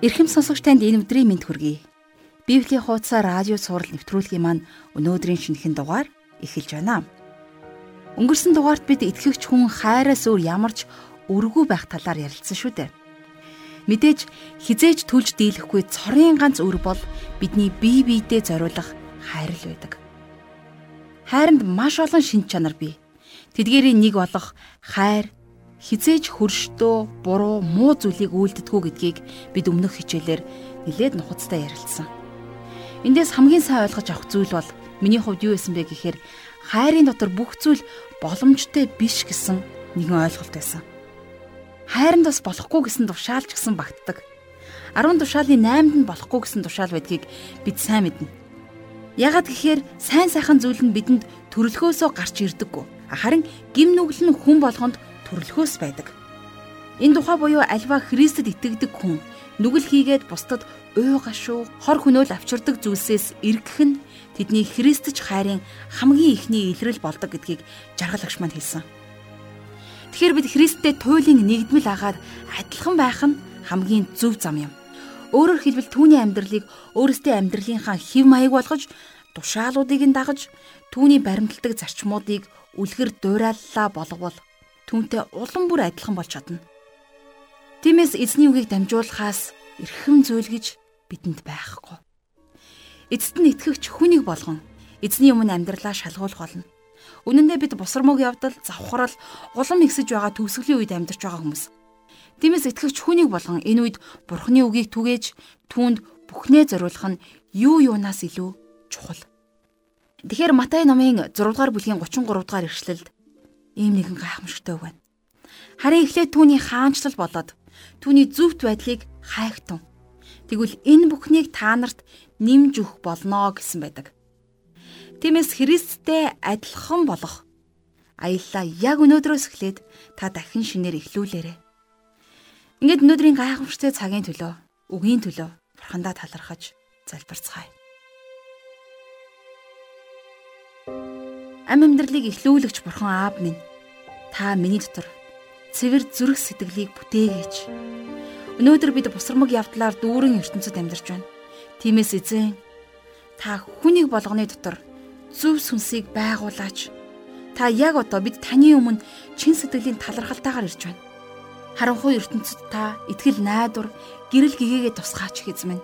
Ирхэм сонсогч танд энэ өдрийн мэнд хүргэе. Библийн хуудасаар радио сурал нэвтрүүлгийн маань өнөөдрийн шинэхэн дугаар эхэлж байна. Өнгөрсөн дугаарт бид итгэгч хүн хайраас өөр ямарч өргөө байх талаар ярилцсан шүү дээ. Мэдээж хизээж түлж дийлэхгүй цорын ганц өр бол бидний бие биедээ зориулах хайр л байдаг. Хайранд маш олон шин чанар бий. Тэдгээрийн нэг болох хайр хизээж хөрштөө, буруу, муу зүйлийг үйлдэдгүү гэдгийг бид өмнөх хичээлээр нэлээд нухацтай ярилцсан. Эндээс хамгийн сайн ойлгож авах зүйл бол миний хувьд юу байсан бэ гэхээр хайрын дотор бүх зүйл боломжтой биш гэсэн нэгэн ойлголт байсан. Хайранд бас болохгүй гэсэн тушаалч гэсэн багтдаг. 10 тушаалын 8-д нь болохгүй гэсэн тушаал байдгийг бид сайн мэднэ. Ягаад гэхээр сайн сайхан зүйл нь бидэнд төрөлхөөсөө гарч ирдэггүй. Харин гим нүгэл нь хүн болгонд төрлөхөөс байдаг. Энэ тухай буюу альва Христэд итгэдэг хүн нүгэл хийгээд бусдад ой гашуу хор хөнөөл авчирдаг зүйлсээс эргэх нь тэдний Христч хайрын хамгийн ихний илрэл болдог гэдгийг жаргал агш маань хэлсэн. Тэгэхээр бид Христтэй туйлын нэгдмэл агаад адилхан байх нь хамгийн зөв зам юм. Өөрөөр хэлбэл түүний амьдралыг өөрөөсөө амьдралынхаа хэв маяг болгож, тушаалуудыг нь дагаж, түүний баримталдаг зарчмуудыг үлгэр дуурайллаа болговол түүнтэй улам бүр адилхан болж чадна. Тиймээс эзний үгийг дамжуулахаас эрхэм зүйл гэж бидэнд байхгүй. Эцэст нь итгэгч хүнийг болгон эзний өмнө амьдралаа шалгуулах болно. Үнэн дээр бид бусармог явдал, завхрал, улам ихсэж байгаа төгсгөлийн үед амьдарч байгаа хүмүүс. Тиймээс итгэгч хүнийг болгон энэ үед Бурхны үгийг түгээж түүнд бүхнээ зориулах нь юу юунаас илүү чухал. Тэгэхээр Матай номын 6 дугаар бүлгийн 33 дугаар ишлэлд ийм нэгэн гайхамшигтай үг байна. Харин эхлээд түүний хаанчлал болоод түүний зөвхт байдлыг хайхтун. Тэгвэл энэ бүхнийг та нарт нэмж өгөх болно гэсэн байдаг. Тиймээс Христтэй адилхан болох аяллаа яг өнөөдрөөс эхлээд та дахин шинээр эхлүүлээрэ. Ингээд өнөөдрийн гайхамшигтай цагийн төлөө, үгийн төлөө бурхандаа талархаж залбирцгаая. Ам амьдралыг эхлүүлэгч бурхан аав минь та миний дотор цэвэр зүрх сэтгэлийг бүтээгээж. Өнөөдөр бид бусармаг явдлаар дүүрэн ертөнцид амьдарч байна. Тиймээс эзэн та хүнийг болгоны дотор зөв сүнсийг байгуулаач. Та яг одоо бид таны өмнө чин сэтгэлийн талархалтайгаар ирж байна. Харанхуй ертөнцид та итгэл найдвар, гэрэл гэгээгээ тусгаач хэзмэн.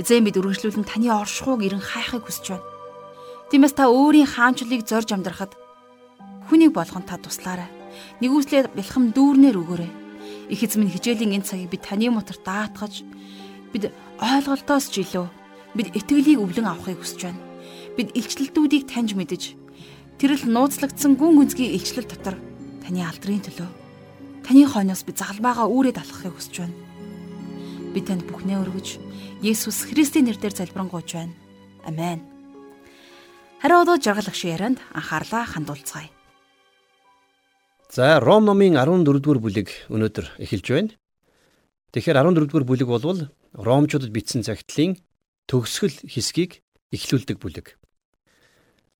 Эзэн бид үргэлжлүүлэн таны оршихуйг ирэн хайхыг хүсэж байна. Тиймээс та өөрийн хаанчлалыг зорж амьдрахад хүнийг болгон та туслаарай. Нэгүслээ бэлхэм дүүрнээр өгөөрэй. Их эзэм нь хичээлийн энэ цагийг бид таны мотор даатгаж бид ойлголтоос ч илүү бид итгэлийг өвлөн авахыг хүсэж байна. Бид илчлэлтүүдийг таньж мэдэж тэрэл нууцлагдсан гүн гүнзгий илчлэл дотор таны алдрын төлөө таны хойноос би загалмаагаа үүрээд алхахыг хүсэж байна. Би танд бүхнээ өргөж Есүс Христийн нэрээр залбирanгуйч байна. Амен. Хариу удаа жаргалах шиг ярианд анхаарлаа хандуулцгаая. За Ром номын 14-р бүлэг өнөөдөр эхэлж байна. Тэгэхээр 14-р бүлэг болвол Ромчуудад бичсэн загтлын төгсгөл хэсгийг эхлүүлдэг бүлэг.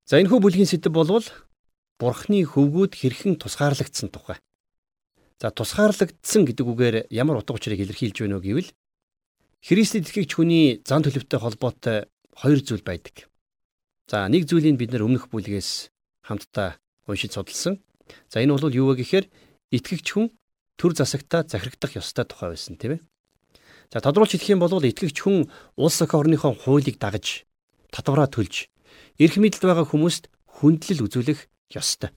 За энэхүү бүлгийн сэдэв болвол Бурхны хөвгүүд хэрхэн тусгаарлагдсан тухай. За тусгаарлагдсан гэдэг үгээр ямар утга учирыг илэрхийлж байна вэ гэвэл Христэд итгэгч хүний зан төлөвтэй холбоотой хоёр зүйл байдаг. За нэг зүйлийг бид нэр өмнөх бүлгээс хамтдаа уншиж судалсан. За энэ бол юу вэ гэхээр итгэгч хүн төр засагтаа захирагдах ёстой тухай байсан тийм ээ. За тодруулж хэлэх юм бол итгэгч хүн улс өх орныхоо хуулийг дагаж татвараа төлж эрх мэдэлд байгаа хүмүүст хүндлэл үзүүлэх ёстой.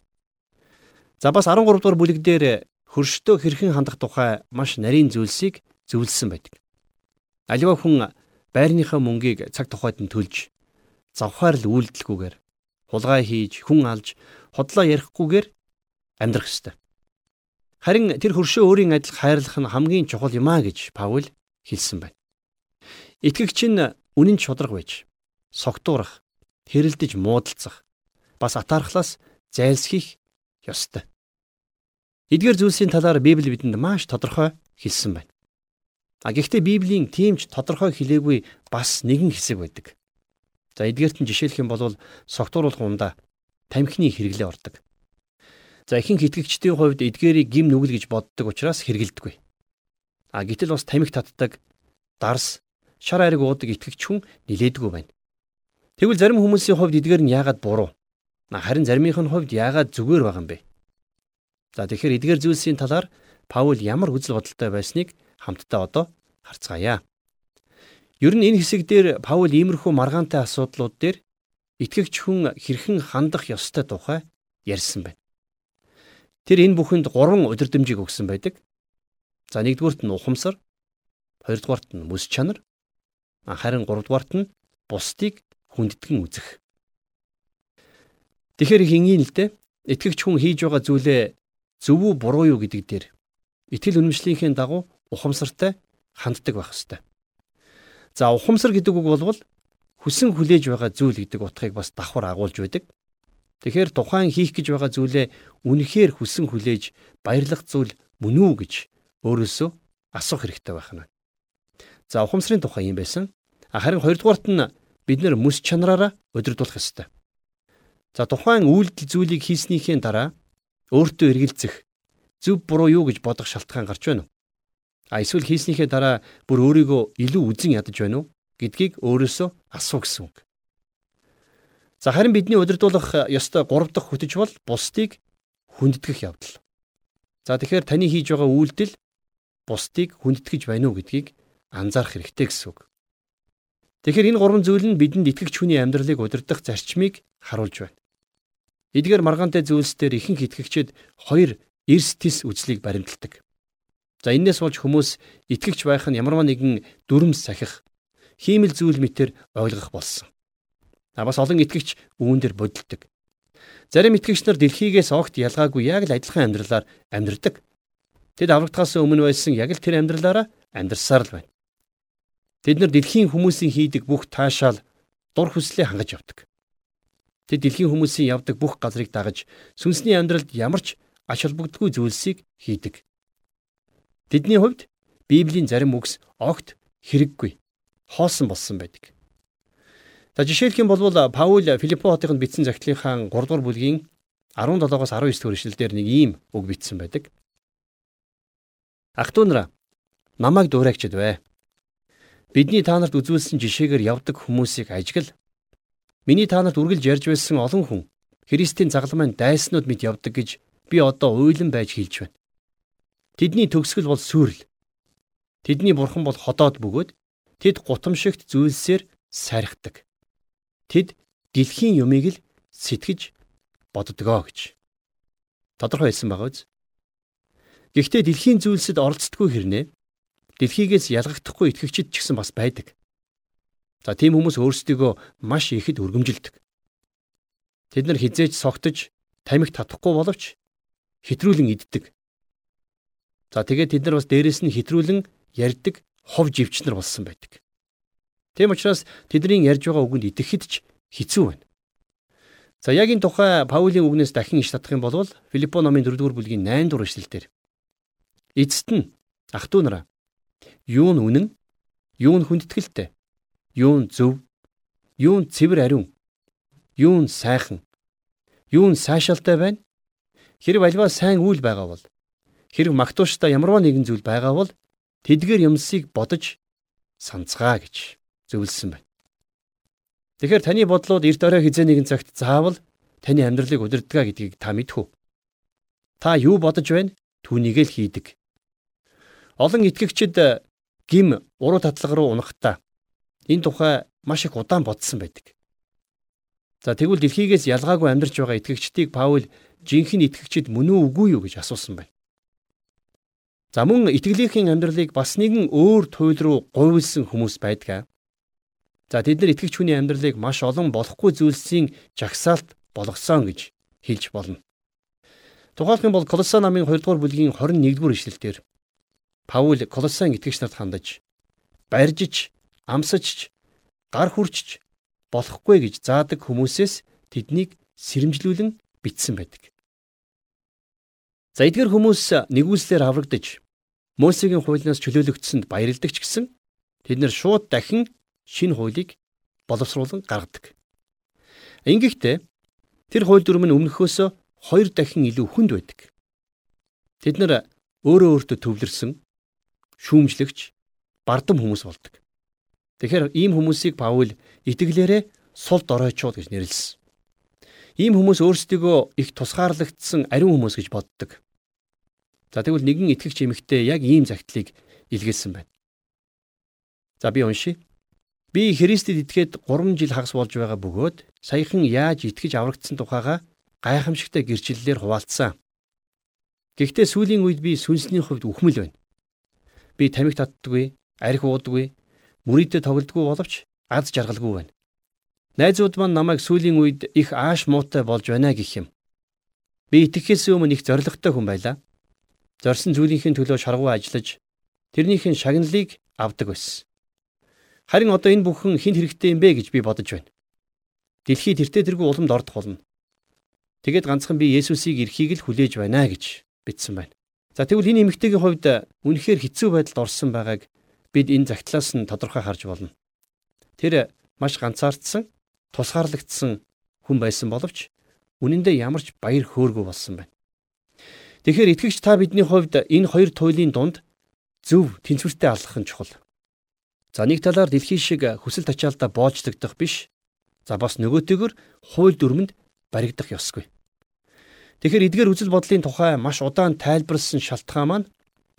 За бас 13 дугаар бүлэг дээр хөрштөө хэрхэн хандах тухай маш нарийн зүйлсийг зөвлөсөн байдаг. Аливаа хүн байрныхаа мөнгийг цаг тухайд нь төлж завхаар л үйлдэлгүйгээр хулгай хийж хүн алж хотлоо ярихгүйгээр амьдрах ёстой. Харин тэр хөршөө өөрийн адил хайрлах нь хамгийн чухал юм а гэж Паул хэлсэн байна. Итгэгч нь үнэн чудраг байж согтуурах, хэрэлдэж муудалцах, бас атаархлаас зайлсхийх ёстой. Эдгээр зүйлсийн талаар Библи бидэнд маш тодорхой хэлсэн байна. А гэхдээ Библийн тиймч тодорхой хэлээгүй бас нэгэн хэсэг байдаг. За эдгээрт нь жишээлх юм бол согтууруулах ундаа тамхины хэрэглээ ордог. За ихэнх итгэгчдийн хувьд эдгээрийг гим нүгэл гэж боддог учраас хэрэгэлдэггүй. А гэтэл бас тамхи татдаг дарс, шар айраг уудаг итгэгч хүн нилээдгүй байна. Тэгвэл зарим хүмүүсийн хувьд эдгээр нь яагаад буруу? Харин заримынх нь хувьд яагаад зүгээр байгаа юм бэ? За тэгэхээр эдгээр зүйлсийн талаар Паул ямар үзэл бодолтой байсныг хамтдаа одоо харцгаая. Ер нь энэ хэсэг дээр Паул иймэрхүү маргаантай асуудлууд дээр итгэгч хүн хэрхэн хандах ёстой тухай ярьсан байна. Тэр энэ бүхэнд гурван удирдамжийг өгсөн байдаг. За нэгдүгüүрт нь ухамсар, хоёрдугаарт нь мэс чанар, харин гуравдугаарт нь бусдыг хүндэтгэн үзэх. Тэгэхээр их энгийн л дээ итгэгч хүн хийж байгаа зүйлээ зөв үү буруу юу гэдэг дээр итгэл үнэмшлийнхээ дагуу ухамсартай ханддаг байх ёстой. За ухамсар гэдэг үг болвол хүсэн хүлээж байгаа зүйл гэдэг утгыг бас давхар агуулж байдаг. Тэгэхээр тухайн хийх гэж байгаа зүйлээ үнэхээр хүсэн хүлээж баярлах зүйл мөн үү гэж өөрөөсөө асуух хэрэгтэй байх нь. За ухамсарын тухай юм байсан. Харин хоёрдугаарт нь бид нэр мэс чанараараа удирдуулах ёстой. За тухайн үйлдэл зүйлийг хийснийхээ дараа өөртөө эргэлзэх зөв буруу юу гэж бодох шалтгаан гарч байна уу? А эсвэл хийснийхээ дараа бүр өөрийгөө илүү үзен ядаж байна уу гэдгийг өөрөөсөө асуу гэсэн үг. За харин бидний удирдуулах ёстой 3 дахь хөтөж бол бусдыг хүндэтгэх явдал. За тэгэхээр таны хийж байгаа үйлдэл бусдыг хүндэтгэж байна уу гэдгийг анзаарах хэрэгтэй гэсэн үг. Тэгэхээр энэ гурван зүйл нь бидэнд итгэгч хүний амьдралыг удирдах зарчмыг харуулж байна. Эдгээр маргаантай зүйлсээр ихэнх итгэгчид хоёр эрс тис үзлийг баримталдаг. За энээс болж хүмүүс итгэгч байх нь ямарваа нэгэн дүрм сахих, хиймэл зүйл мэтэр ойлгох болсон. А бас олон итгэгч үүн дээр бодилдог. Зарим итгэгч нар дэлхийгээс огт ялгаагүй яг л адилхан амьдралаар амьдардаг. Тэд аврагдахаас өмнө байсан яг л тэр амьдралаараа амьдарсаар л байна. Тэд нар дэлхийн хүмүүсийн хийдэг бүх таашаал дур хүслээ хангаж явдаг. Тэд дэлхийн хүмүүсийн явдаг бүх газрыг дагаж сүнсний амьдралд ямар ч ач холбогдгүй зүйлсийг хийдэг. Тэдний хувьд Библийн зарим үгс огт хэрэггүй хоосон болсон байдаг. За жишээлх юм бол Паул Филиппо хотынд бичсэн захидлынхаа 3 дугаар бүлгийн 17-оос 19 дэх эшлэлдэр нэг ийм үг бичсэн байдаг. Ах トゥ нараа намайг дуурайчд бай. Бидний та нарт үзүүлсэн жишээгээр явдаг хүмүүсийг ажиглал Миний та нарт үргэлж ярьж байсан олон хүн Христийн загалмайн дайснууд мэд явдаг гэж би одоо уйлан байж хэлж байна. Тэдний төгсгөл бол сүрэл. Тэдний бурхан бол ходоод бөгөөд тэд гутамшигт зүйлсээр сархдаг. Тэд дэлхийн юмыг л сэтгэж боддгоо гэж. Тодорхой хэлсэн байгаа үз. Гэхдээ дэлхийн зүйлсэд оролцдоггүй хэрнээ дэлхийгээс ялгахдахгүй итгэгчид ч гэсэн бас байдаг. За тийм хүмүүс өөрсдийгөө маш ихэд өргөмжилдэг. Тэд нар хизээж согтож тамхи татахгүй боловч хитрүүлэн иддэг. За тэгээд тэд нар бас дээрэс нь хитрүүлэн ярьдаг хов живчнэр болсон байдаг. Тийм учраас тэдний ярьж байгаа үгэнд итгэхэд ч хэцүү байна. За яг энэ тухай Паулийн үгнээс дахин иш татах юм бол Филиппо номын 4-р бүлгийн 8 дугаар эшлэлдэр эцэст нь ах トゥ нараа юу нь үнэн юу нь хүндэтгэлтэй юу нь зөв, юу нь цэвэр ариун, юу нь сайхан, юу нь сайшаалтай байна. Хэрэг альва сайн үйл байгаа бол хэрэг магтууштай ямарваа нэгэн зүйл байгаа бол тэдгээр юмсыг бодож санацгаа гэж зөвлөсөн байна. Тэгэхээр таны бодлууд эрт орой хизээ нэгэн цагт заавал таны амьдралыг удирдгаа гэдгийг та мэдхүү. Та юу бодож байна? Түүнийг л хийдэг. Олон итгэгчид гим уруу татлага руу унахтаа энэ тухай маш их удаан бодсон байдаг. За тэгвэл дэлхийгээс ялгаагүй амьдарч байгаа итгэгчдийг Паул жинхэнэ итгэгчид мөн үгүй юу гэж асуусан байна. За мөн итгэлийнхэн амьдралыг бас нэгэн өөр туйл руу говьлсон хүмүүс байдаг. За тэд нар итгэгч хүний амьдралыг маш олон болохгүй зүйлсийн жагсаалт болгосон гэж хэлж болно. Тухайлх юм бол Колосан намын 2 дугаар бүлгийн 21 дугаар ишлэлдэр Паул Колосан итгэгч нарт хандаж барьжиж амсаж гар хүрчж болохгүй гэж заадаг хүмүүсээс тэднийг сэрэмжлүүлэн битсэн байдаг. За эдгээр хүмүүс нэгүслэр аврагдаж Мосегийн хуулиас чөлөөлөгдсөнд баярладаг ч гэсэн тэд нэр шууд дахин шинэ хуулийг боловсруулан гаргадаг. Ингэхдээ тэр хууль дүрм нь өмнөхөөсөө хоёр дахин илүү хүнд байдаг. Тэд нар өөрөө өөртөө төвлөрсөн шүүмжлэгч бардам хүмүүс болдог. Тэгэхээр ийм хүмүүсийг Паул итгэлээрээ сул доройчууд гэж нэрлэсэн. Ийм хүмүүс өөрсдийгөө их тусгаарлагдсан ариун хүмүүс гэж боддог. За тэгвэл нэгэн итгэгч эмэгтэй яг ийм загтлыг илгээсэн байна. За би уншия. Би Христэд итгээд 3 жил хагас болж байгаа бөгөөд саяхан яаж итгэж аврагдсан тухайга гайхамшигтай гэрчлэлээр хуваалцсан. Гэхдээ сүүлийн үед би сүнсний хувьд үхмэл байна. Би тамиг татдаггүй, арх уудаггүй, мүрийдээ тоглодгүй боловч аз жаргалгүй байна. Найзууд маань намайг сүүлийн үед их ааш муутай болж байна гэх юм. Би итгэхээс өмнө их зоригтой хүн байлаа. Зорсон зүйлийнхээ төлөө шаргуу ажиллаж тэрнийхэн шагналыг авдаг байсан. Харин одоо энэ бүхэн хинт хэрэгтэй юм бэ гэж би бодож байна. Дэлхий тэртээ тэргүй уламд ордох болно. Тэгэд ганцхан би Есүсийг эрхийг л хүлээж байна гэж бичсэн байна. За тэгвэл энэ эмэгтэйгийн хувьд үнэхээр хэцүү байдалд орсон байгааг бид энэ загтлаас нь тодорхой харж болно. Тэр маш ганцаардсан тусгаарлагдсан хүн байсан боловч үнэндээ ямар ч баяр хөөргөө болсон байна. Тэгэхээр итгэгч та бидний хувьд энэ хоёр туйлын дунд зөв тэнцвэртэй алхах нь чухал. За нэг талаар дэлхий шиг хүсэл тачаалдаа боолжлогдох биш. За бас нөгөөтэйгөр хууль дүрмэнд баригдах ёсгүй. Тэгэхээр эдгээр үзэл бодлын тухай маш удаан тайлбарлсан шалтгаан маань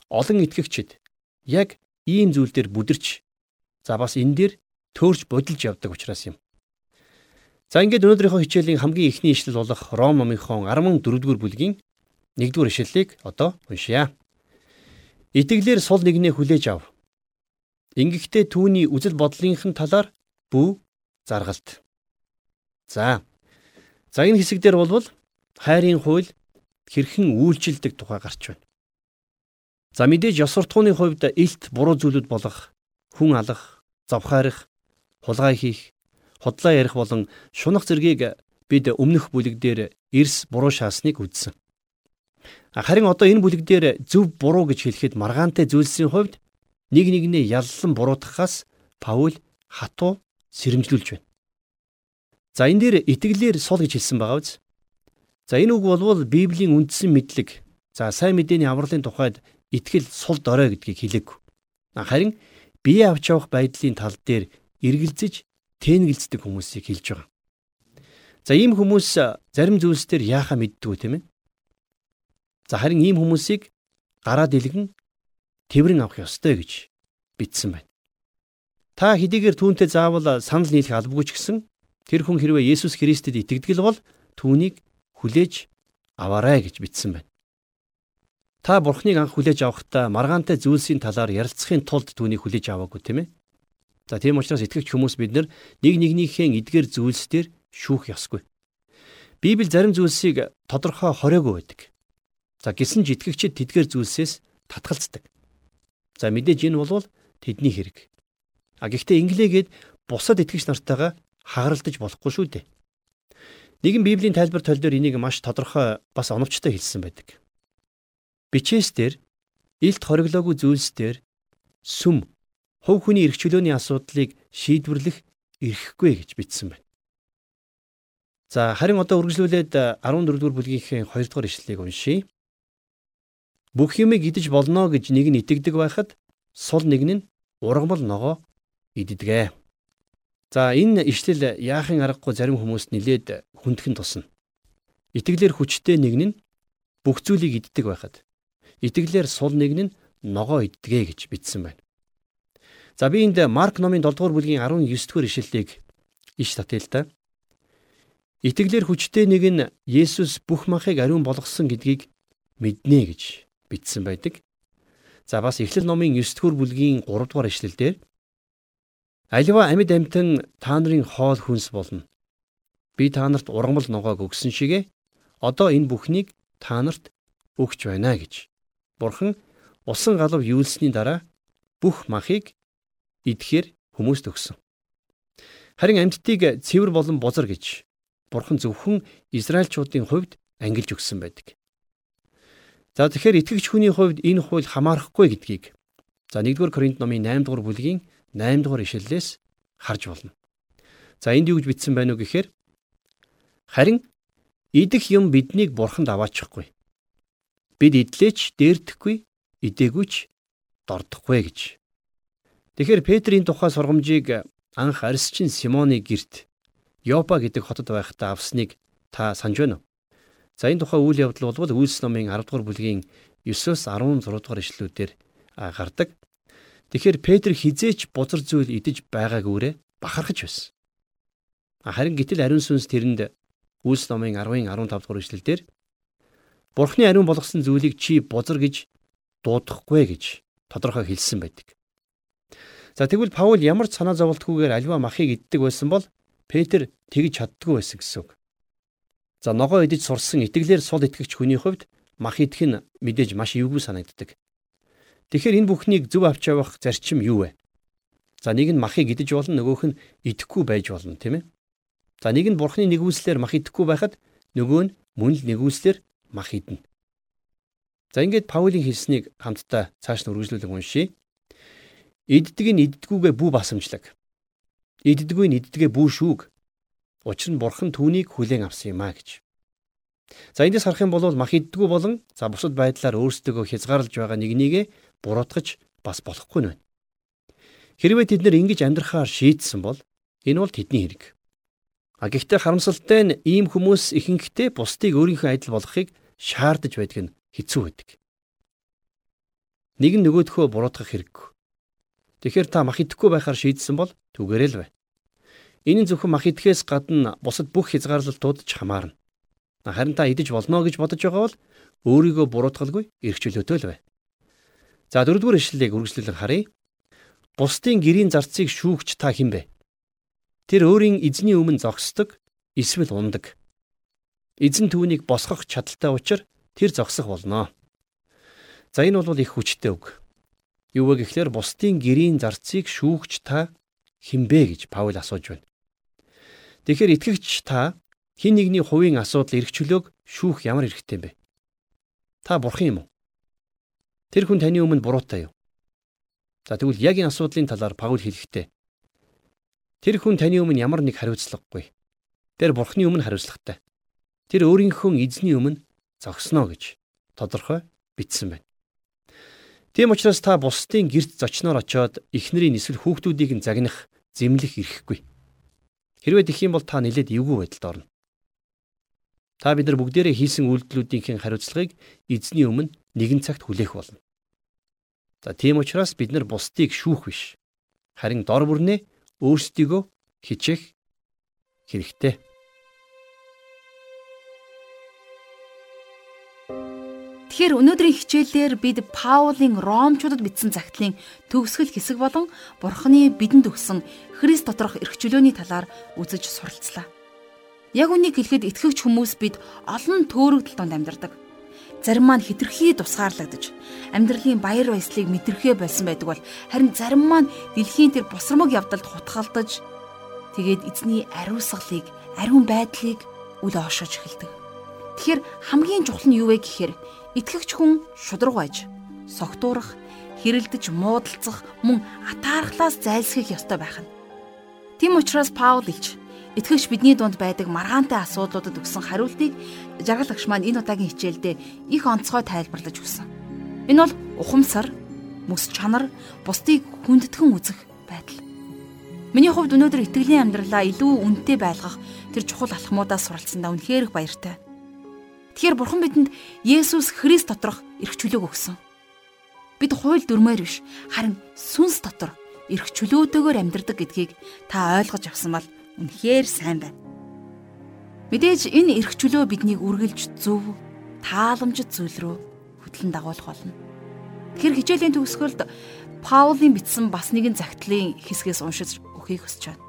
олон итгэгчид яг ийм зүйл дээр бүдэрч за бас энэ дээр төөрч бодилж явдаг учраас юм. За ингээд өнөөдрийнхөө хичээлийн хамгийн эхний ишлэл болох Ром номынхон 14-р бүлгийн 1-р ишлэлийг одоо уншъя. Итгэлээр сул нэгнээ хүлээж ав. Ингэхдээ түүний үзэл бодлынхын талаар бүү заргалт. За. За энэ хэсэг дээр болвол хайрын хууль хэрхэн үйлчилдэг тухай гарч байна. За мэдээж ёс суртахууны хувьд илт буруу зүйлүүд болох хүн алах, завхаарах, хулгай хийх, худлаа ярих болон шунах зэргийг бид өмнөх бүлэг дээр эрс буруу шаасныг үзсэн. Харин одоо энэ бүлэг дээр зөв буруу гэж хэлэхэд маргаантай зүйлсийн хувьд нэг нэгнээ яллан буруутгахаас Паул хатуу сэрэмжлүүлж байна. За энэ дээр итгэлээр сул гэж хэлсэн байгаа биз? За энэ үг болвол Библийн үндсэн мэдлэг, за сайн мэдээний авралын тухайд итгэл сул дорой гэдгийг хэлээг. Харин бие авч явах байдлын тал дээр эргэлзэж тэнэгэлцдэг хүмүүсийг хэлж байгаа. За ийм хүмүүс зарим зүйлс дээр яахаа мэддэггүй тийм ээ. За харин ийм хүмүүсийг гараа дэлгэн тэрэн авах ёстой гэж бичсэн байна. Та хэдийгээр түүнтэй заавал санал нийлэх албагүй ч гэсэн тэр хүн хэрвээ Есүс Христэд итгэдэг бол түүнийг хүлээж аваарай гэж бичсэн байна. Та Бурхныг анх хүлээж авахдаа маргаантай зүйлсийн талаар ярилцахын тулд түүнийг хүлээж аваагүй тийм ээ. За тийм учраас итгэгч хүмүүс бид нар нэг нэгнийхээ эдгээр зүйлсээр шүүх ёсгүй. Библи зарим зүйлсийг тодорхой хороогүй байдаг. За гисэн ч итгэгчид тэдгээр зүйлсээс татгалздаг. За мэдээж энэ бол тэдний хэрэг. А гэхдээ инглигээд бусад итгэгч нартайгаа хагаралдаж болохгүй шүү дээ. Нэгэн Библийн тайлбар тол дээр энийг маш тодорхой бас оновчтой хэлсэн байдаг. Бичээс дээр илт хориглоогүй зүйлс дээр сүм хувь хүний эрх чөлөөний асуудлыг шийдвэрлэх эрхгүй гэж бичсэн байна. За харин одоо үргэлжлүүлээд 14 дугаар бүлгийнхээ 2 дугаар ишлэлийг уншийе. Бүх юмыг идэж болно гэж нэг нь итгэдэг байхад сул нэг нь ургамал ногоо иддэгэ. За энэ ишлэл яахын аргагүй зарим хүмүүст нилээд хүндхэн тусна. Итгэлээр хүчтэй нэг нь бүх зүйлийг иддэг байхад итгэлээр сул нэг нь ногоо иддэгэ гэж бичсэн байна. За би энд Марк номын 7 дугаар бүлгийн 19 дугаар ишлэлийг иш татъя л да. Итгэлээр хүчтэй нэг нь Есүс бүх махыг ариун болгосон гэдгийг мэднэ гэж бичсэн байдаг. За бас Эхлэл номын 9 дугаар бүлгийн 3 дугаар ишлэлдэр Аливаа амьд амьтан та нарын хоол хүнс болно. Би та нарт ургамал ногоог өгсөн шигэ одоо энэ бүхнийг та нарт өгч байна гэж. Бурхан усан галав юулсны дараа бүх махыг идэхээр хүмүүст өгсөн. Харин амьтдыг цэвэр болон бузар гэж Бурхан зөвхөн Израильчуудын хувьд ангилж өгсөн байдаг. За тэгэхээр итгэгч хүний хувьд энэ хууль хамаарахгүй гэдгийг за 1-р Коринт номын 8 дугаар бүлгийн 8 дугаар ишлэлээс харж болно. За энд юу гэж бичсэн байна уу гэхээр харин идэх юм биднийг бурханд аваачихгүй. Бид идлээч дээрдэхгүй, идэггүйч дордохгүй гэж Тэгэхээр Петрийн тухай сургамжийг анх арьсчин Симоны герт Йопа гэдэг хотод байхдаа авсныг та санаж байна уу? За энэ тухай үйл явдал бол Үйлс номын 10 дугаар бүлгийн 9-өөс 16 дугаар ишлүүдээр гардаг. Тэгэхээр Петр хизээч бузар зүйл идэж байгаагүйрээ бахархаж байсан. Харин гítэл ариун сүнс тэрэнд Үйлс номын 10-ын 15 дугаар ишлэлдэр Бурхны ариун болгосон зүйлийг чи бузар гэж дуудахгүй гэж тодорхой хэлсэн байдаг. За тэгвэл Паул ямар санаа зовлтгүйгээр альва махыг иддэг байсан бол Петр тэгж чаддгүй байсан гэсэн үг. За ногоо идэж сурсан итгэлээр сул итгэгч хүний хувьд мах идэх нь мэдээж маш эвгүй санагддаг. Тэгэхээр энэ бүхнийг зөв авч явах зарчим юу вэ? За нэг нь махыг идэж болно, нөгөөх нь идэхгүй байж болно, тийм ээ? За нэг нь бурхны нэгүслэр мах идэхгүй байхад нөгөө нь мөн л нэгүслэр мах идэнэ. За ингээд Паулийн хэлснийг хамтдаа цааш нь үргэлжлүүлэн уншийе. Иддэг нь иддгүүгээ бүү басамжлаг. Иддэггүй нь иддэгэ бүү шүүг. Учир нь бурхан түүнийг хүлээн авсан юм а гэж. За эндээс харах юм бол мах иддгүү болон за бусад байдлаар өөрсдөө хязгаарлаж байгаа нэгнийгээ буруутгаж бас болохгүй нь байна. Хэрвээ тэд нэр ингэж амьдрахаар шийдсэн бол энэ бол тэдний хэрэг. А гэхдээ харамсалтай нь ийм хүмүүс ихэнхдээ бусдыг өөрийнхөө адил болгохыг шаардаж байдаг нь хэцүү байдаг. Нэг нь нөгөөдхөө буруутгах хэрэггүй. Тэгэхээр та мах идэхгүй байхаар шийдсэн бол түгээрээ л бай. Нь зөвхөн мах идэхээс гадна бусад бүх хязгаарлалтууд ч хамаарна. Харин та идэж болно гэж бодож байгаа бол өөрийгөө буруутгалгүй эрх чөлөөтэй л бай. За дөрөвдүгээр ишлэлийг үргэлжлүүлэн харъя. Бусдын гэрийн зарцыг шүүгч та хэн бэ? Тэр өөрийн эзний өмнө зогсдог, эсвэл ундаг. Эзэн түүнийг босгох чадaltaй учраас тэр зогсох болно. За энэ бол их хүчтэй үг. Юу вэ гэхлээр бусдын гэрийн зарцыг шүүгч та хинбэ гэж Паул асууж байна. Тэгэхээр итгэгч та хин нэгний хувийн асуудал эрх чөлөөг шүүх ямар эрхтэй юм бэ? Та бурхан юм уу? Тэр хүн таны өмнө буруутай юу? За тэгвэл яг энэ асуудлын талаар Паул хэлэхдээ Тэр хүн таны өмнө ямар нэг хариуцлагагүй. Тэр бурхны өмнө хариуцлагатай. Тэр өөрийнхөө эзний өмнө зогсноо гэж тодорхой бичсэн байна. Тийм учраас та бусдын гэрт зочноор очиод эхнэрийн эсвэл хүүхдүүдийг нь загнах, зэмлэх эрхгүй. Хэрвээ тэгэх юм бол та нэлээд эвгүй байдалд орно. Та бид нар бүгдээрээ хийсэн үйлдэлүүдийн хариуцлагыг эзний өмнө нэгэн цагт хүлээх болно. За тийм учраас бид нар бусдыг шүүх биш. Харин дор бүрнээ өөрсдийгөө хичээх хэрэгтэй. Тэгэхээр өнөөдрийн хичээлээр бид Паулын Ромчуудад бичсэн загтлын төгсгөл хэсэг болон Бурхны бидэнд өгсөн Христ доторх эрх чөлөөний талаар үзэж суралцлаа. Яг үнийг хэлэхэд итгэгч хүмүүс бид олон төөрөгдөл донд амьдардаг зарим маань хитрхий тусгаарлагдаж амьдралын баяр баясгалыг мэдрэхээ болсон байдаг бол харин зарим маань дэлхийн тэр босромог явдалд хутгалдаж тэгээд эзний ариусгалыг ариун байдлыг үл оошож эхэлдэг. Тэгэхээр хамгийн чухал нь юу вэ гэхээр итгэгч хүн шудраг байж согтуурах, хэрэлдэж муудалцах, мөн атаархлаас зайлсхийх ёстой байх нь. Тэм учраас Паул илж Итгэвч бидний дунд байдаг маргаантай асуудлуудад өгсөн хариултыг жаргалагч маань энэ удаагийн хичээлдээ их онцгой тайлбарлаж өгсөн. Энэ бол ухамсар, мэс чанар, бусдыг хүндэтгэн үзэх байдал. Миний хувьд өнөөдөр итгэлийн амьдралаа илүү үнэтэй байлгах тэр чухал алхмуудаас суралцсандаа үнэхээр их баяртай. Тэгэхээр Бурхан бидэнд Есүс Христ доторх эрх чөлөөг өгсөн. Бид хууль дүрмээр биш, харин сүнс дотор эрх чөлөөтэйгээр амьдрдаг гэдгийг та ойлгож авсан бол үнэхээр сайн байна. Мэдээж энэ эрх чөлөө биднийг үргэлж зөв, тааламжит зүйл рүү хөтлөн дагуулах болно. Тэгэхээр хичээлийн төгсгөлд Паулийн бичсэн бас нэгэн загтлын хэсгээс уншиж өгөхийг хүсэж байна.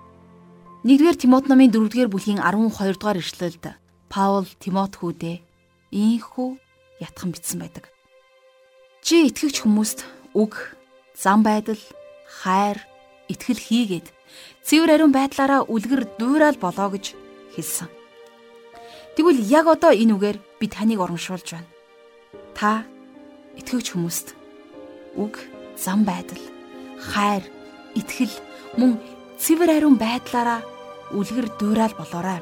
1-р Тимот номын 4-р бүлгийн 12 дугаар ишлэлд Паул Тимот хүүдээ ийхүү ятхан бичсэн байдаг. Чи итгэгч хүмүүст үг, зам байдал, хайр, итгэл хийгээд цэвэр ариун байдлаараа үлгэр дуураал болоо гэж хэлсэн. Тэгвэл яг одоо энэ үгээр би таныг урамшуулж байна. Та итгэвч хүмүүст үг, зам байдал, хайр, итгэл мөн цэвэр ариун байдлаараа үлгэр дуураал болоорой.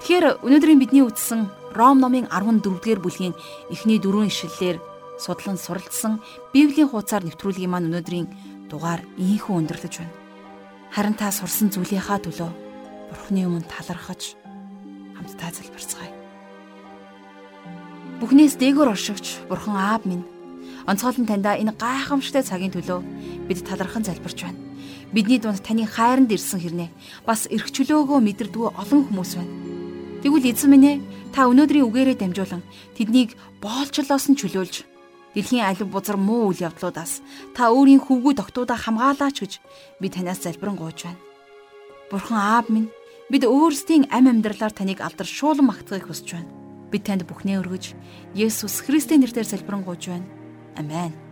Тэгэхээр өнөөдрийн бидний үздсэн Ром номын 14-р бүлгийн эхний дөрвөн ишлэлээр судлан суралцсан Библийн хуудасаар нэвтрүүлгийн маань өнөөдрийн дугаар ийхүү өндөрлөж байна. Харин та сурсан зүйлийнхаа төлөө Бурхны өмнө талархаж хамтдаа залбирцгаая. Бүхнээс дээгүүр оршигч Бурхан Аав минь онцгойлон таньда энэ гайхамшигтай цагийн төлөө бид талархан залбирч байна. Бидний дунд таны хайранд ирсэн хэрнээ бас эрх чөлөөгөө мэдэрдгүү олон хүмүүс байна. Тэгвэл эзэн минь ээ та өнөөдрийн үгээрээ дамжуулан тэднийг боолчлоос нь чөлөөлж дэлхийн алив бузар муу үйл явдлуудаас та өөрийн хөвгүү тогтуудаа хамгаалаач гэж би танаас залбирэн гуйж байна. Бурхан аав минь бид өөрсдийн ам амьдралаар таныг алдаршуулан магтахыг хүсэж байна. Бид танд бүхнээ өргөж Есүс Христийн нэрээр залбирэн гуйж байна. Амен.